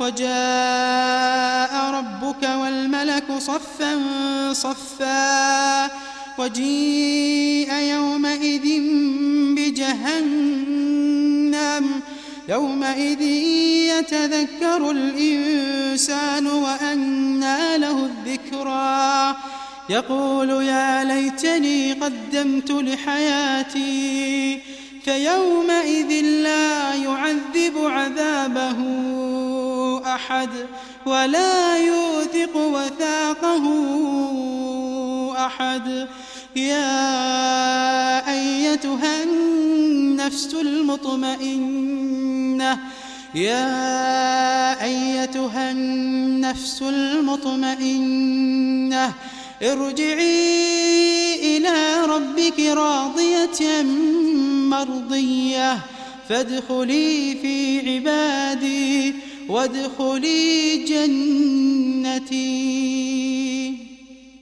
وجاء ربك والملك صفا صفا وجيء يومئذ بجهنم يومئذ يتذكر الإنسان وأنى له الذكرى يقول يا ليتني قدمت لحياتي فيومئذ أحد ولا يوثق وثاقه أحد. يا أيتها النفس المطمئنة يا أيتها النفس المطمئنة ارجعي إلى ربك راضية مرضية فادخلي في عبادي وادخلي جنتي.